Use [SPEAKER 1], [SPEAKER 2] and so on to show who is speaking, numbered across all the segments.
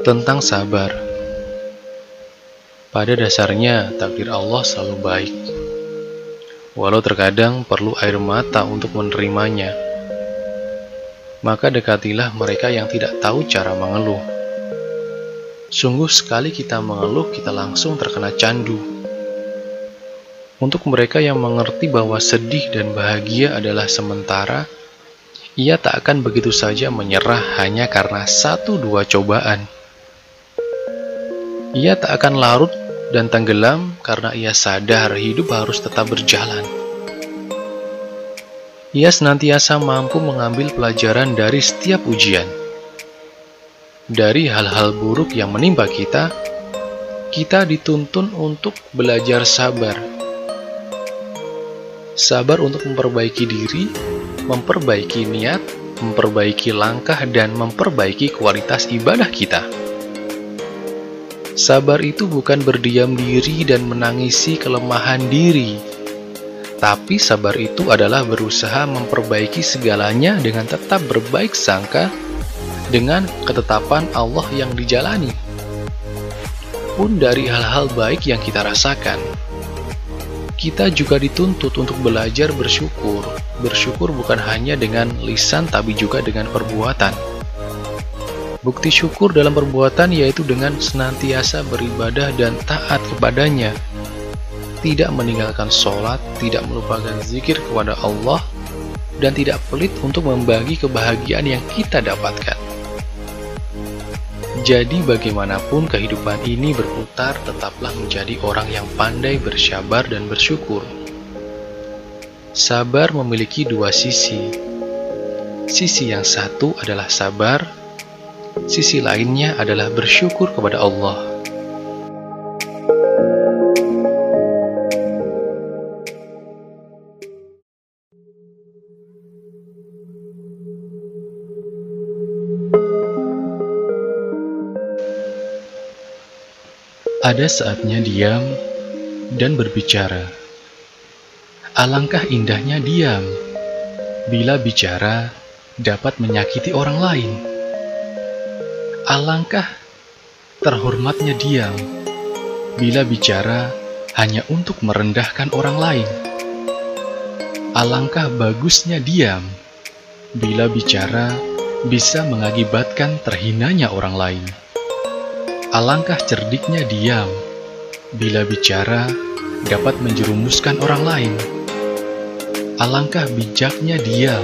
[SPEAKER 1] Tentang sabar Pada dasarnya, takdir Allah selalu baik. Walau terkadang perlu air mata untuk menerimanya. Maka dekatilah mereka yang tidak tahu cara mengeluh. Sungguh sekali kita mengeluh, kita langsung terkena candu. Untuk mereka yang mengerti bahwa sedih dan bahagia adalah sementara, ia tak akan begitu saja menyerah hanya karena satu dua cobaan. Ia tak akan larut dan tenggelam karena ia sadar hidup harus tetap berjalan. Ia senantiasa mampu mengambil pelajaran dari setiap ujian. Dari hal-hal buruk yang menimpa kita, kita dituntun untuk belajar sabar. Sabar untuk memperbaiki diri, memperbaiki niat, memperbaiki langkah, dan memperbaiki kualitas ibadah kita. Sabar itu bukan berdiam diri dan menangisi kelemahan diri, tapi sabar itu adalah berusaha memperbaiki segalanya dengan tetap berbaik sangka dengan ketetapan Allah yang dijalani. Pun dari hal-hal baik yang kita rasakan, kita juga dituntut untuk belajar bersyukur. Bersyukur bukan hanya dengan lisan, tapi juga dengan perbuatan. Bukti syukur dalam perbuatan yaitu dengan senantiasa beribadah dan taat kepadanya. Tidak meninggalkan sholat, tidak melupakan zikir kepada Allah, dan tidak pelit untuk membagi kebahagiaan yang kita dapatkan. Jadi bagaimanapun kehidupan ini berputar, tetaplah menjadi orang yang pandai bersabar dan bersyukur. Sabar memiliki dua sisi. Sisi yang satu adalah sabar, Sisi lainnya adalah bersyukur kepada Allah. Ada saatnya diam dan berbicara. Alangkah indahnya diam bila bicara dapat menyakiti orang lain. Alangkah terhormatnya diam bila bicara hanya untuk merendahkan orang lain. Alangkah bagusnya diam bila bicara bisa mengakibatkan terhinanya orang lain. Alangkah cerdiknya diam bila bicara dapat menjerumuskan orang lain. Alangkah bijaknya diam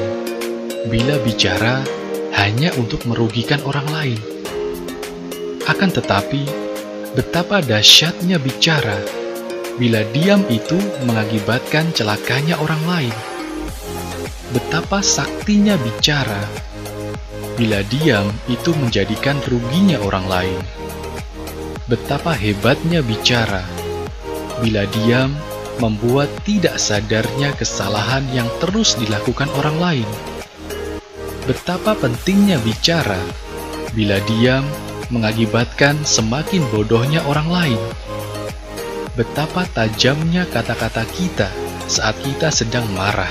[SPEAKER 1] bila bicara hanya untuk merugikan orang lain. Akan tetapi, betapa dahsyatnya bicara bila diam itu mengakibatkan celakanya orang lain. Betapa saktinya bicara bila diam itu menjadikan ruginya orang lain. Betapa hebatnya bicara bila diam membuat tidak sadarnya kesalahan yang terus dilakukan orang lain. Betapa pentingnya bicara bila diam mengakibatkan semakin bodohnya orang lain. Betapa tajamnya kata-kata kita saat kita sedang marah,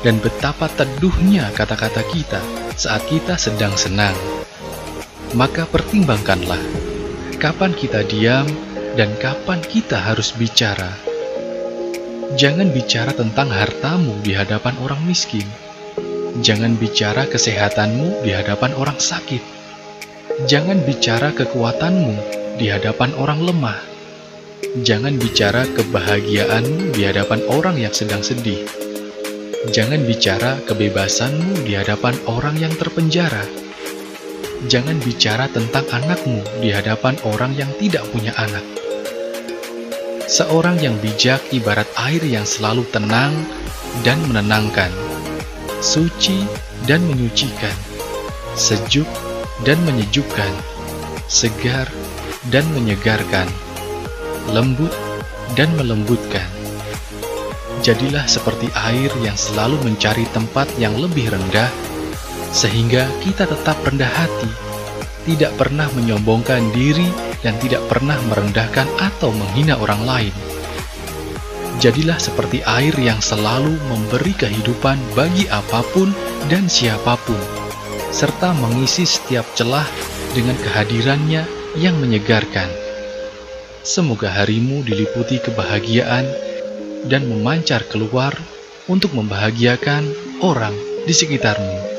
[SPEAKER 1] dan betapa teduhnya kata-kata kita saat kita sedang senang. Maka pertimbangkanlah, kapan kita diam dan kapan kita harus bicara. Jangan bicara tentang hartamu di hadapan orang miskin. Jangan bicara kesehatanmu di hadapan orang sakit Jangan bicara kekuatanmu di hadapan orang lemah. Jangan bicara kebahagiaanmu di hadapan orang yang sedang sedih. Jangan bicara kebebasanmu di hadapan orang yang terpenjara. Jangan bicara tentang anakmu di hadapan orang yang tidak punya anak. Seorang yang bijak ibarat air yang selalu tenang dan menenangkan, suci dan menyucikan, sejuk dan menyejukkan, segar dan menyegarkan, lembut dan melembutkan. Jadilah seperti air yang selalu mencari tempat yang lebih rendah, sehingga kita tetap rendah hati, tidak pernah menyombongkan diri dan tidak pernah merendahkan atau menghina orang lain. Jadilah seperti air yang selalu memberi kehidupan bagi apa pun dan siapa pun, serta mengisi setiap celah dengan kehadirannya yang menyegarkan. Semoga harimu diliputi kebahagiaan dan memancar keluar untuk membahagiakan orang di sekitarmu.